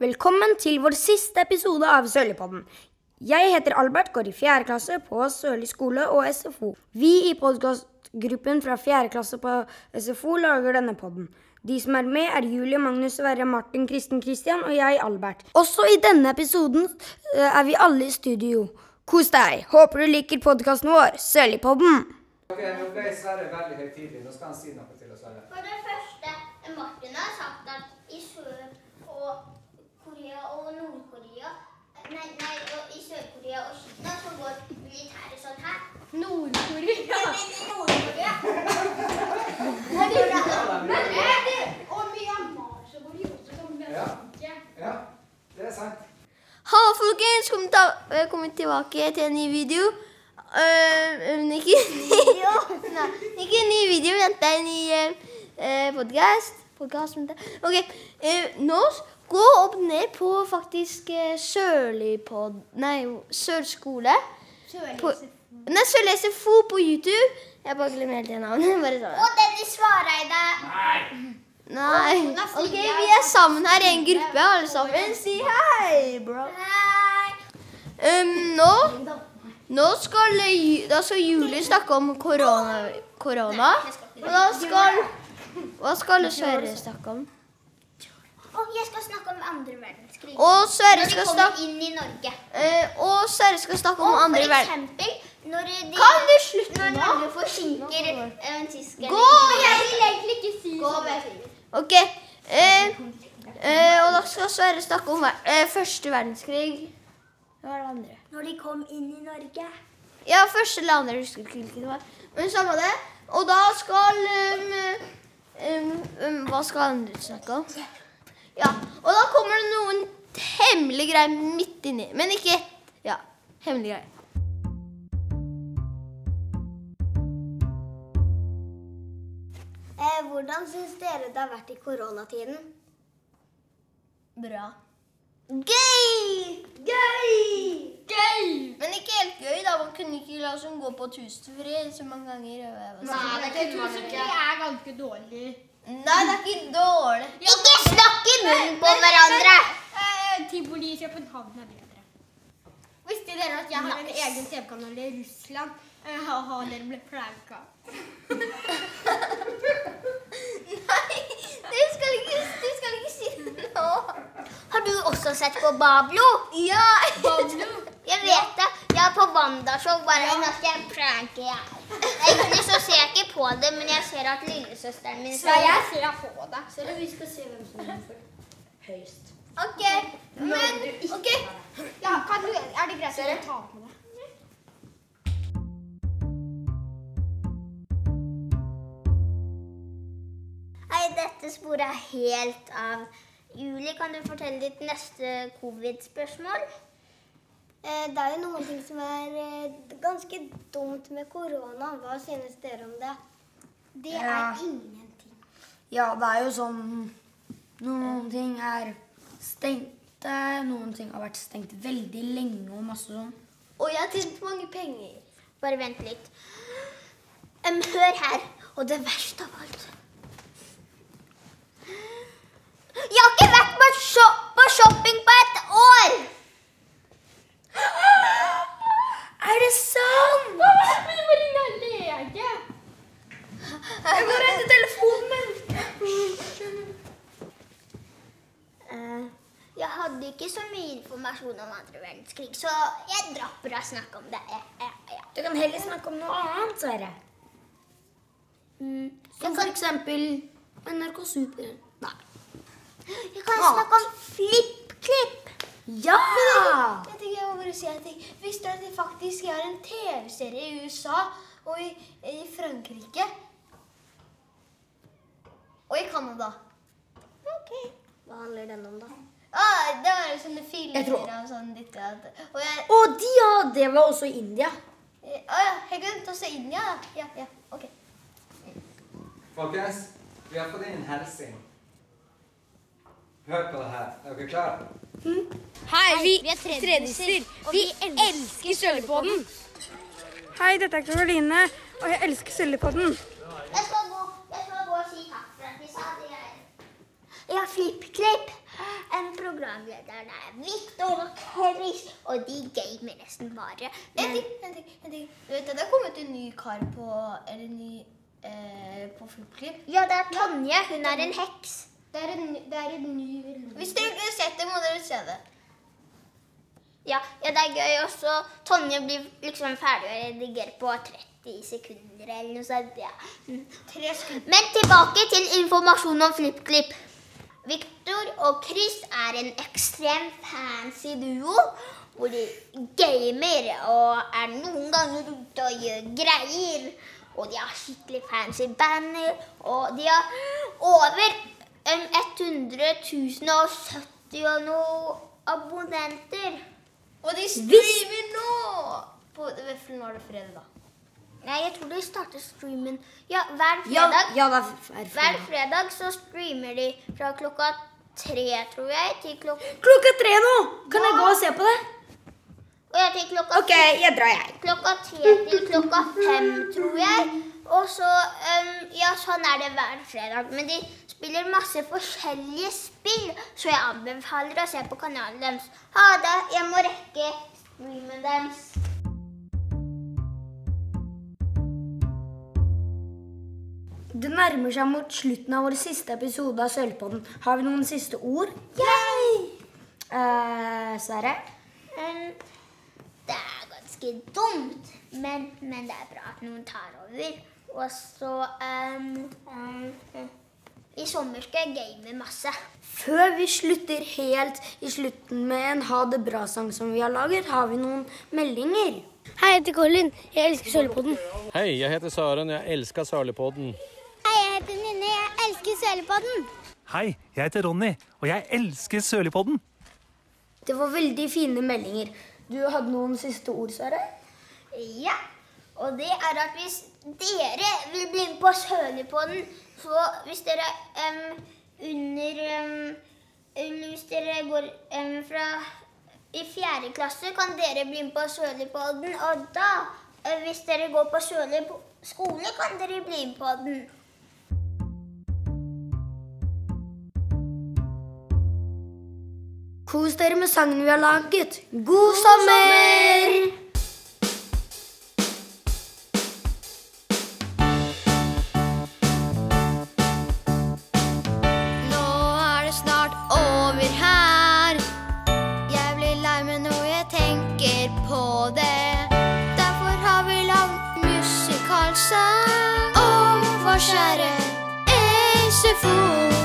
Velkommen til vår siste episode av Sørligpodden. Jeg heter Albert, går i fjerde klasse på Sørli skole og SFO. Vi i podkastgruppen fra fjerde klasse på SFO lager denne podden. De som er med, er Julie, Magnus, Sverre, Martin, Kristen, Christian og jeg, Albert. Også i denne episoden eh, er vi alle i studio. Kos deg. Håper du liker podkasten vår, Sørligpodden. Ok, Nå ble Sverre veldig høytidelig. Nå skal han si noe til oss alle. For det første, Martin har sagt at i Sør- og Nord-Korea Nei, nei, og i Sør-Korea og Kina så går militæret sånn her. Nord-Korea. Men Nord-Korea Og Myanmar så går de også som Ja. menneske. Ja, det er sant. Hallo, folkens! Kom ta, eh, kom tilbake til en ny video. Uh, ikke en ny video, vent en ny uh, podkast. Podcast. Ok, Uh, nå gå opp ned på faktisk uh, Sørligpod... Nei, Sørskole. På, nei, Sørli SFO på YouTube. Jeg bare glemmer hele tiden navnet. Bare sånn. Og Dennis Svareide. Nei. Ok, vi er sammen her i en gruppe, alle sammen. Si hei, bro. Hei. Um, nå, nå skal, da skal Julie snakke om korona. korona. Og da skal Hva skal Sverre snakke om? Og jeg skal snakke om andre verdenskrig. Og Sverre Når de skal snakke inn i Norge. eh, Og Sverre skal snakke om Og andre for verden... eksempel når de Kan du slutte Når nå? Norge forsinker eh, en tysk eller Gå! Jeg vil egentlig ikke si Gå, sånn. Ok. Uh, uh, og da skal Sverre snakke om eh, første verdenskrig. Hva var det andre? Når de kom inn i Norge. Ja, første eller andre, jeg husker ikke det var. Men samme det. Og da skal um, um, um, Hva skal andre snakke om? Ja, og da kommer det noen hemmelige greier midt inni. Men ikke Ja, hemmelige greier. Eh, hvordan syns dere det har vært i koronatiden? Bra. Gøy! Gøy! Gøy! Men ikke helt gøy, da. Man kunne ikke la oss gå på tusenfri så mange ganger. Nei, det kunne tusenfri Det er ganske dårlig. Nei, det er ikke dårlig. Ikke snakk i munnen på hverandre! Eh, Tivoli i København er bedre. Visste dere at jeg har en egen TV-kanal i Russland? Eh, Haha, dere ble pranka. Nei, du skal ikke, du skal ikke si det nå. Har du også sett på Bablo? Ja. Det. Jeg på Bare nå skal jeg pranke jeg. Egentlig så ser jeg ikke på det, men jeg ser at lillesøsteren min Ja, jeg ser på det. Så vi skal se hvem som er høyest. Ok, men ok. Ja, kan du, er det greit å ta på det? Hei, dette sporet er helt av. Julie, kan du fortelle ditt neste covid-spørsmål? Eh, Det er jo noen ting som er eh, ganske dumt med korona. Hva synes dere om det? Det Ja. er ingenting. Ja, det er jo sånn Noen ting er stengte, noen ting har vært stengt veldig lenge og masse sånn. Og jeg har tjent mange penger. Bare vent litt. Um, hør her. Og det verste av alt Jeg har ikke vært på, shop på shopping på et år! Er det sant?! Men du må ringe en lege. Jeg går etter telefonen min! Eh, jeg hadde ikke så mye informasjon om andre verdenskrig, så jeg dropper å snakke om det. Ja, ja. Du kan heller snakke om noe annet, Sverre. Som for eksempel NRK Super. Nei. Jeg kan snakke om FlippKlipp. Ja! Jeg tenker jeg må bare si en ting. Visste du at det faktisk er en TV-serie i USA og i, i Frankrike? Og i Canada. Ok. Hva handler den om, da? Ah, det var jo sånne filmer tror- og sånn ditt og datt. Og jeg oh, de, ja! Det var også i India. eh, Å ja, jeg glemte også se India. Ja, ja, ok. Folkens, vi har fått inn en hilsen. Hør på det her. Er dere klare? Hei, vi er tredjesser. Vi elsker Sølvpodden. Hei, dette er Karoline, og jeg elsker Sølvpodden. Jeg skal gå, jeg skal gå og si takk for at vi sa det greier. Ja, FlippKlipp. En Viktor og de gamer nesten bare. En ting, en ting, en ting. Du vet, det har kommet en ny kar på Eller ny eh, på FlippKlipp. Ja, det er Tonje. Hun er en heks. Det er en, det er en ny Hvis dere ikke har sett det, må dere se det. Ja, ja, det er gøy også. Tonje blir liksom ferdig å redigere på 30 sekunder eller noe sånt. Ja. Tre sekunder. Men tilbake til informasjon om FlippKlipp. Victor og Chris er en ekstremt fancy duo. Hvor de gamer og er noen ganger ute og gjør greier. Og de har skikkelig fancy banner. Og de har over em, 100 070 og noe abonnenter. Og de streamer nå! På, nå er det fredag, da. Nei, jeg tror de starter streamen Ja, hver fredag. ja er Hver fredag. fredag så streamer de fra klokka tre, tror jeg, til klokka Klokka tre nå! Kan jeg gå og se på det? Og jeg til klokka, OK, jeg drar, jeg. klokka tre til klokka fem, tror jeg. Og så um, Ja, sånn er det hver fredag. Men de spiller masse forskjellige spill, så jeg anbefaler å se på kanalen deres. Ha det. Jeg må rekke streamen deres. Det nærmer seg mot slutten av vår siste episode av Sølvpodden. Har vi noen siste ord? Eh, Sverre? Um, det er ganske dumt, men, men det er bra at noen tar over. Og så um, um, I sommer skal jeg game masse. Før vi slutter helt i slutten med en ha det bra-sang som vi har laget, har vi noen meldinger. Hei, jeg heter Colin. Jeg elsker Sølvpodden. Hei, jeg heter Søren. Jeg elsker Sørligpodden. Heter Nynne. Jeg elsker Sølepodden. Hei, jeg heter Ronny, og jeg elsker Sølepodden. Det var veldig fine meldinger. Du hadde noen siste ord, Sverre? Ja, og det er at hvis dere vil bli med på Sølepodden, så hvis dere um, under um, Hvis dere går um, fra i fjerde klasse, kan dere bli med på Sølepodden. Og da, eh, hvis dere går på Sørlig skole, kan dere bli med på den. Kos dere med sangen vi har laget. God sommer! Er vi lagd musikalsang om vår kjære SFO.